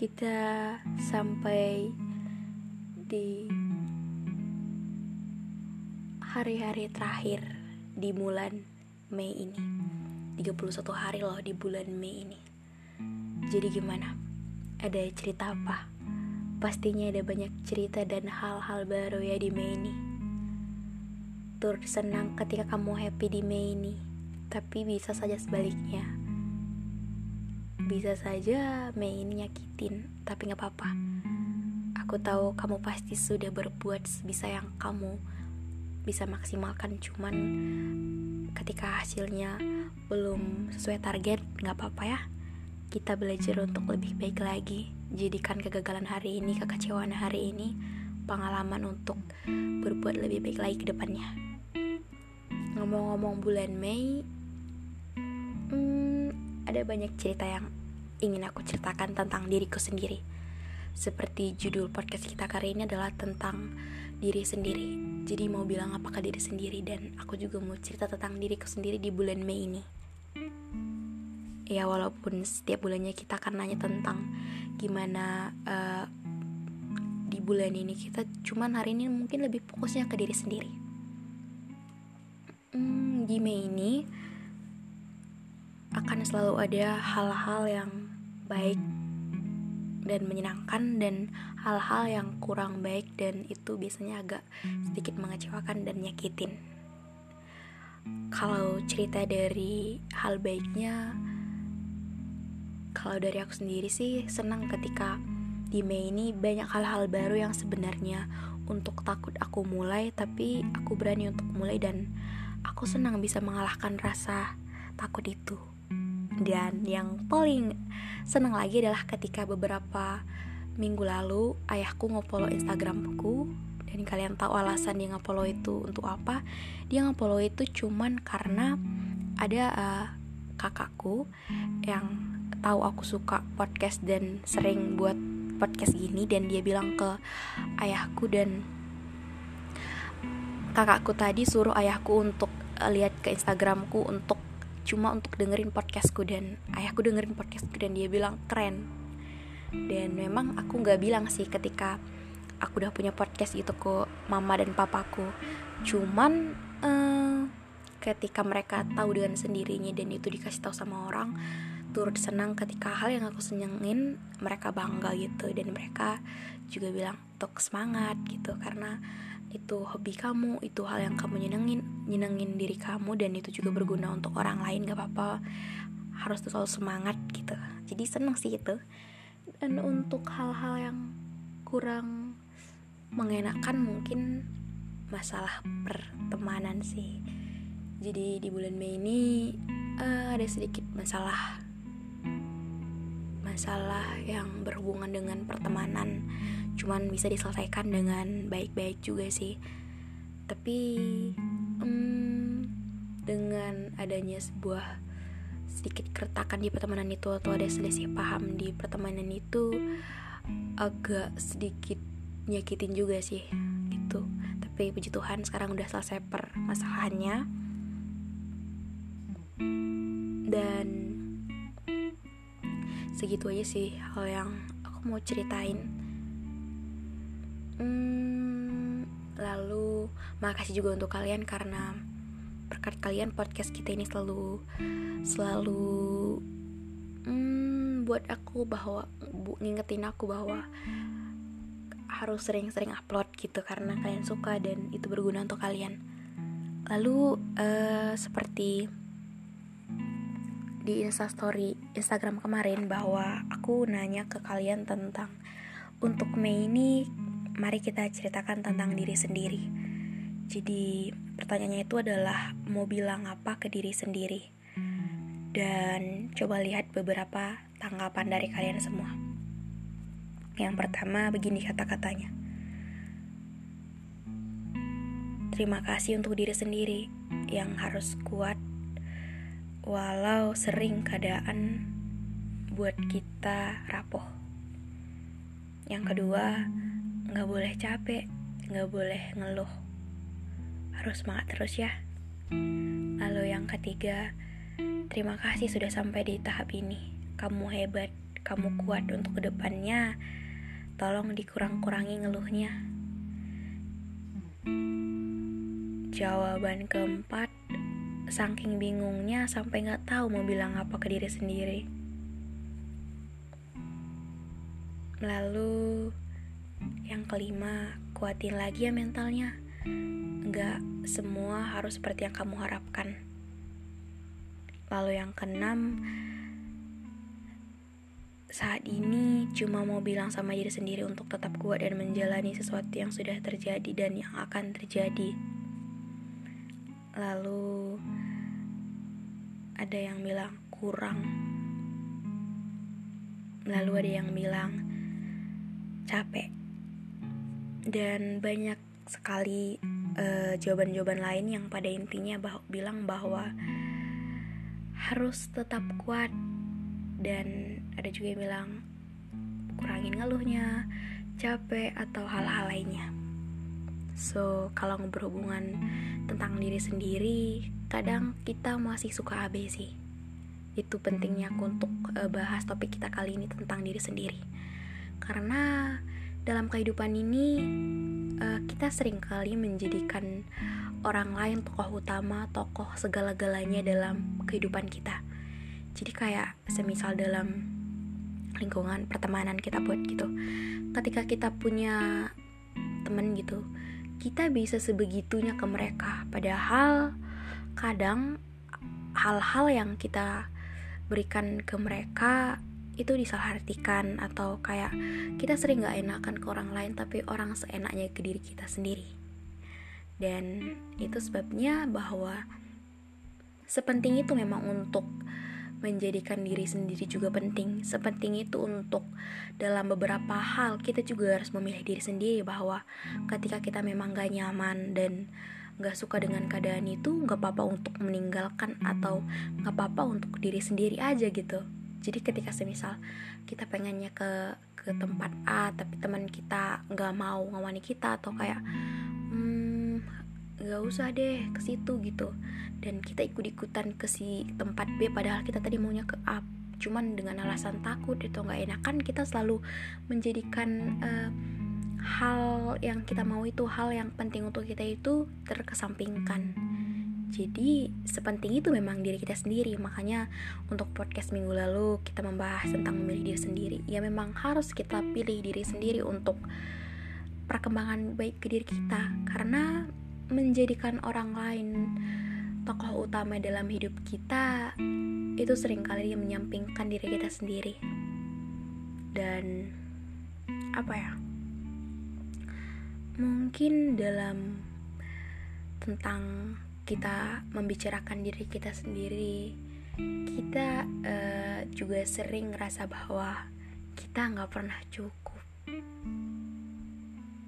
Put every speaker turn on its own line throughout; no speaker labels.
kita sampai di hari-hari terakhir di bulan Mei ini. 31 hari loh di bulan Mei ini. Jadi gimana? ada cerita apa? pastinya ada banyak cerita dan hal-hal baru ya di Mei ini. Turut senang ketika kamu happy di Mei ini. Tapi bisa saja sebaliknya bisa saja Mei ini nyakitin, tapi gak apa-apa. Aku tahu kamu pasti sudah berbuat sebisa yang kamu bisa maksimalkan, cuman ketika hasilnya belum sesuai target, gak apa-apa ya. Kita belajar untuk lebih baik lagi. Jadikan kegagalan hari ini, kekecewaan hari ini, pengalaman untuk berbuat lebih baik lagi ke depannya. Ngomong-ngomong bulan Mei, hmm, ada banyak cerita yang ingin aku ceritakan tentang diriku sendiri. Seperti judul podcast kita kali ini adalah tentang diri sendiri. Jadi mau bilang apakah diri sendiri dan aku juga mau cerita tentang diriku sendiri di bulan Mei ini. Ya walaupun setiap bulannya kita akan nanya tentang gimana uh, di bulan ini kita cuman hari ini mungkin lebih fokusnya ke diri sendiri. Hmm, di Mei ini akan selalu ada hal-hal yang baik dan menyenangkan dan hal-hal yang kurang baik dan itu biasanya agak sedikit mengecewakan dan nyakitin. Kalau cerita dari hal baiknya, kalau dari aku sendiri sih senang ketika di Mei ini banyak hal-hal baru yang sebenarnya untuk takut aku mulai tapi aku berani untuk mulai dan aku senang bisa mengalahkan rasa takut itu. Dan yang paling senang lagi adalah ketika beberapa minggu lalu ayahku nge-follow Instagramku dan kalian tahu alasan dia nge-follow itu untuk apa? Dia nge-follow itu cuman karena ada uh, kakakku yang tahu aku suka podcast dan sering buat podcast gini dan dia bilang ke ayahku dan kakakku tadi suruh ayahku untuk uh, lihat ke Instagramku untuk cuma untuk dengerin podcastku dan ayahku dengerin podcastku dan dia bilang keren. Dan memang aku nggak bilang sih ketika aku udah punya podcast gitu ke mama dan papaku. Cuman uh, ketika mereka tahu dengan sendirinya dan itu dikasih tahu sama orang turut senang ketika hal yang aku senengin mereka bangga gitu. Dan mereka juga bilang untuk semangat gitu. Karena itu hobi kamu itu hal yang kamu nyenengin nyenengin diri kamu dan itu juga berguna untuk orang lain gak apa-apa. Harus selalu semangat gitu. Jadi seneng sih itu. Dan untuk hal-hal yang kurang mengenakan mungkin masalah pertemanan sih. Jadi di bulan Mei ini uh, ada sedikit masalah masalah yang berhubungan dengan pertemanan. Cuman bisa diselesaikan dengan baik-baik juga sih. Tapi um, dengan adanya sebuah sedikit keretakan di pertemanan itu atau ada selisih paham di pertemanan itu agak sedikit nyakitin juga sih gitu. Tapi puji Tuhan sekarang udah selesai permasalahannya. Dan segitu aja sih hal yang aku mau ceritain Hmm, lalu makasih juga untuk kalian karena berkat kalian podcast kita ini selalu selalu hmm, buat aku bahwa bu, ngingetin aku bahwa harus sering-sering upload gitu karena kalian suka dan itu berguna untuk kalian. Lalu uh, seperti di Instastory Instagram kemarin bahwa aku nanya ke kalian tentang untuk Mei ini mari kita ceritakan tentang diri sendiri. Jadi, pertanyaannya itu adalah mau bilang apa ke diri sendiri. Dan coba lihat beberapa tanggapan dari kalian semua. Yang pertama begini kata-katanya. Terima kasih untuk diri sendiri yang harus kuat walau sering keadaan buat kita rapuh. Yang kedua, nggak boleh capek, nggak boleh ngeluh. Harus semangat terus ya. Lalu yang ketiga, terima kasih sudah sampai di tahap ini. Kamu hebat, kamu kuat untuk ke depannya. Tolong dikurang-kurangi ngeluhnya. Jawaban keempat, saking bingungnya sampai nggak tahu mau bilang apa ke diri sendiri. Lalu yang kelima, kuatin lagi ya mentalnya. Nggak semua harus seperti yang kamu harapkan. Lalu yang keenam, saat ini cuma mau bilang sama diri sendiri untuk tetap kuat dan menjalani sesuatu yang sudah terjadi dan yang akan terjadi. Lalu ada yang bilang kurang. Lalu ada yang bilang capek. Dan banyak sekali eh, jawaban-jawaban lain yang pada intinya bah bilang bahwa harus tetap kuat dan ada juga yang bilang kurangin ngeluhnya, capek atau hal-hal lainnya. So, kalau berhubungan tentang diri sendiri, kadang kita masih suka AB sih. Itu pentingnya aku untuk uh, bahas topik kita kali ini tentang diri sendiri. Karena dalam kehidupan ini uh, kita sering kali menjadikan orang lain tokoh utama, tokoh segala-galanya dalam kehidupan kita. Jadi kayak semisal dalam lingkungan pertemanan kita buat gitu. Ketika kita punya temen gitu, kita bisa sebegitunya ke mereka padahal kadang hal-hal yang kita berikan ke mereka itu disalahartikan atau kayak kita sering gak enakan ke orang lain tapi orang seenaknya ke diri kita sendiri dan itu sebabnya bahwa sepenting itu memang untuk menjadikan diri sendiri juga penting. Sepenting itu untuk dalam beberapa hal kita juga harus memilih diri sendiri bahwa ketika kita memang gak nyaman dan gak suka dengan keadaan itu gak apa-apa untuk meninggalkan atau gak apa-apa untuk diri sendiri aja gitu. Jadi ketika semisal kita pengennya ke ke tempat A tapi teman kita gak mau ngawani kita atau kayak hmm, gak usah deh ke situ gitu dan kita ikut-ikutan ke si tempat B padahal kita tadi maunya ke A cuman dengan alasan takut itu nggak enakan kita selalu menjadikan uh, hal yang kita mau itu hal yang penting untuk kita itu terkesampingkan. Jadi sepenting itu memang diri kita sendiri. Makanya untuk podcast minggu lalu kita membahas tentang memilih diri sendiri. Ya memang harus kita pilih diri sendiri untuk perkembangan baik ke diri kita. Karena menjadikan orang lain tokoh utama dalam hidup kita itu sering kali menyampingkan diri kita sendiri. Dan apa ya mungkin dalam tentang kita membicarakan diri kita sendiri kita uh, juga sering ngerasa bahwa kita nggak pernah cukup.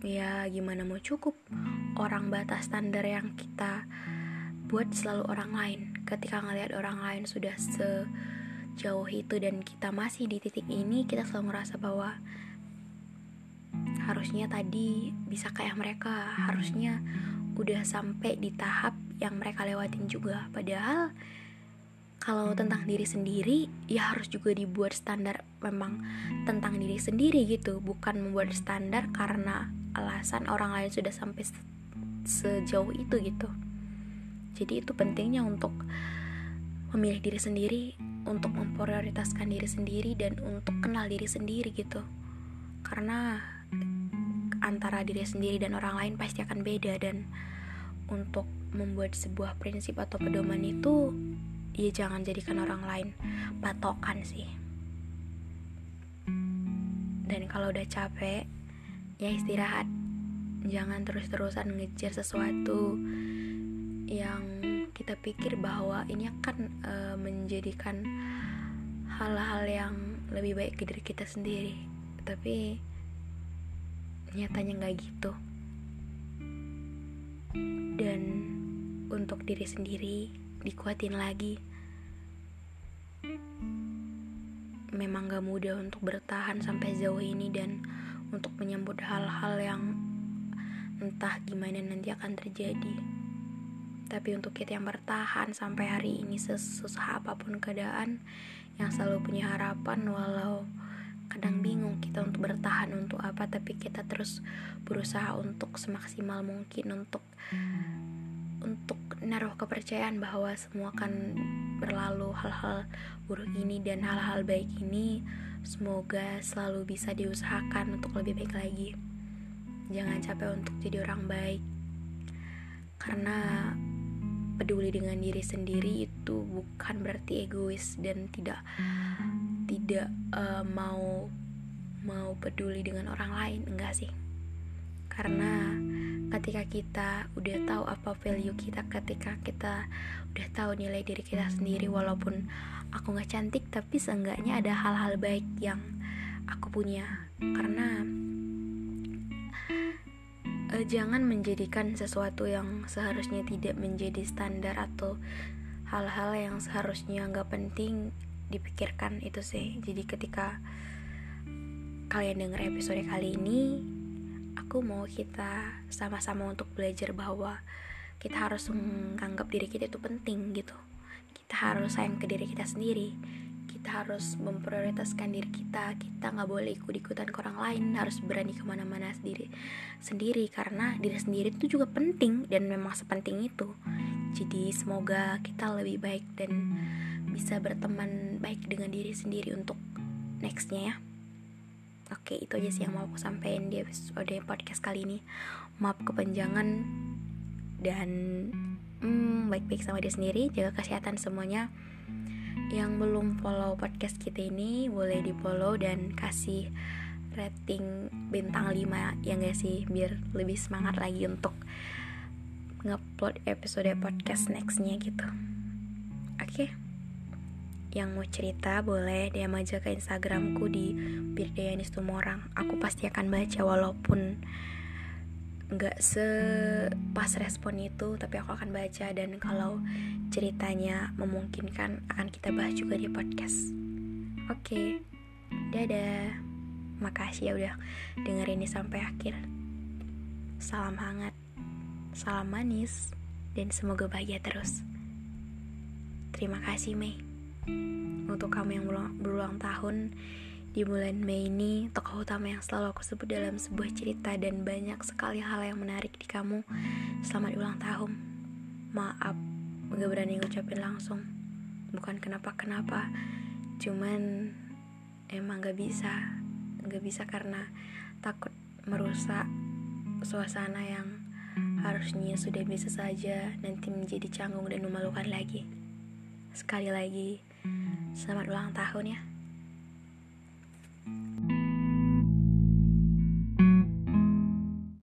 Ya gimana mau cukup? Orang batas standar yang kita buat selalu orang lain. Ketika ngelihat orang lain sudah sejauh itu dan kita masih di titik ini kita selalu ngerasa bahwa harusnya tadi bisa kayak mereka. Harusnya udah sampai di tahap yang mereka lewatin juga. Padahal kalau tentang diri sendiri ya harus juga dibuat standar memang tentang diri sendiri gitu. Bukan membuat standar karena alasan orang lain sudah sampai sejauh itu gitu. Jadi itu pentingnya untuk memilih diri sendiri untuk memprioritaskan diri sendiri dan untuk kenal diri sendiri gitu. Karena antara diri sendiri dan orang lain pasti akan beda dan untuk membuat sebuah prinsip atau pedoman itu ya jangan jadikan orang lain patokan sih. Dan kalau udah capek ya istirahat. Jangan terus-terusan ngejar sesuatu yang kita pikir bahwa ini akan uh, menjadikan hal-hal yang lebih baik ke diri kita sendiri. Tapi nyatanya nggak gitu dan untuk diri sendiri dikuatin lagi memang gak mudah untuk bertahan sampai jauh ini dan untuk menyambut hal-hal yang entah gimana nanti akan terjadi. Tapi untuk kita yang bertahan sampai hari ini sesusah apa pun keadaan, yang selalu punya harapan walau kadang bingung kita untuk bertahan untuk apa tapi kita terus berusaha untuk semaksimal mungkin untuk untuk naruh kepercayaan bahwa semua akan berlalu hal-hal buruk ini dan hal-hal baik ini semoga selalu bisa diusahakan untuk lebih baik lagi. Jangan capek untuk jadi orang baik. Karena peduli dengan diri sendiri itu bukan berarti egois dan tidak tidak uh, mau mau peduli dengan orang lain enggak sih. Karena ketika kita udah tahu apa value kita ketika kita udah tahu nilai diri kita sendiri walaupun aku nggak cantik tapi seenggaknya ada hal-hal baik yang aku punya. Karena uh, jangan menjadikan sesuatu yang seharusnya tidak menjadi standar atau hal-hal yang seharusnya nggak penting dipikirkan itu sih. Jadi ketika kalian dengar episode kali ini aku mau kita sama-sama untuk belajar bahwa kita harus menganggap diri kita itu penting gitu. Kita harus sayang ke diri kita sendiri kita harus memprioritaskan diri kita. Kita nggak boleh ikut-ikutan ke orang lain harus berani ke mana-mana sendiri sendiri. Karena diri sendiri itu juga penting dan memang sepenting itu. Jadi semoga kita lebih baik dan bisa berteman baik dengan diri sendiri untuk nextnya ya. Oke itu aja sih yang mau aku sampaikan di episode podcast kali ini. Maaf kepanjangan Dan hmm, baik-baik sama dia sendiri. Jaga kesehatan semuanya yang belum follow podcast kita ini boleh di follow dan kasih rating bintang 5 ya gak sih? Biar lebih semangat lagi untuk ngupload episode podcast nextnya gitu. Oke? Okay? yang mau cerita boleh DM aja ke instagramku di Birdayanis Tumorang aku pasti akan baca walaupun nggak sepas respon itu tapi aku akan baca. Dan kalau ceritanya memungkinkan akan kita bahas juga di podcast oke okay. dadah makasih ya udah dengerin ini sampai akhir salam hangat salam manis dan semoga bahagia terus terima kasih Mei untuk kamu yang berulang, berulang tahun di bulan Mei ini, tokoh utama yang selalu aku sebut dalam sebuah cerita dan banyak sekali hal yang menarik di kamu. Selamat ulang tahun. Maaf, gak berani ngucapin langsung. Bukan kenapa-kenapa, cuman emang gak bisa. Gak bisa karena takut merusak suasana yang harusnya sudah bisa saja nanti menjadi canggung dan memalukan lagi. Sekali lagi, selamat ulang tahun ya.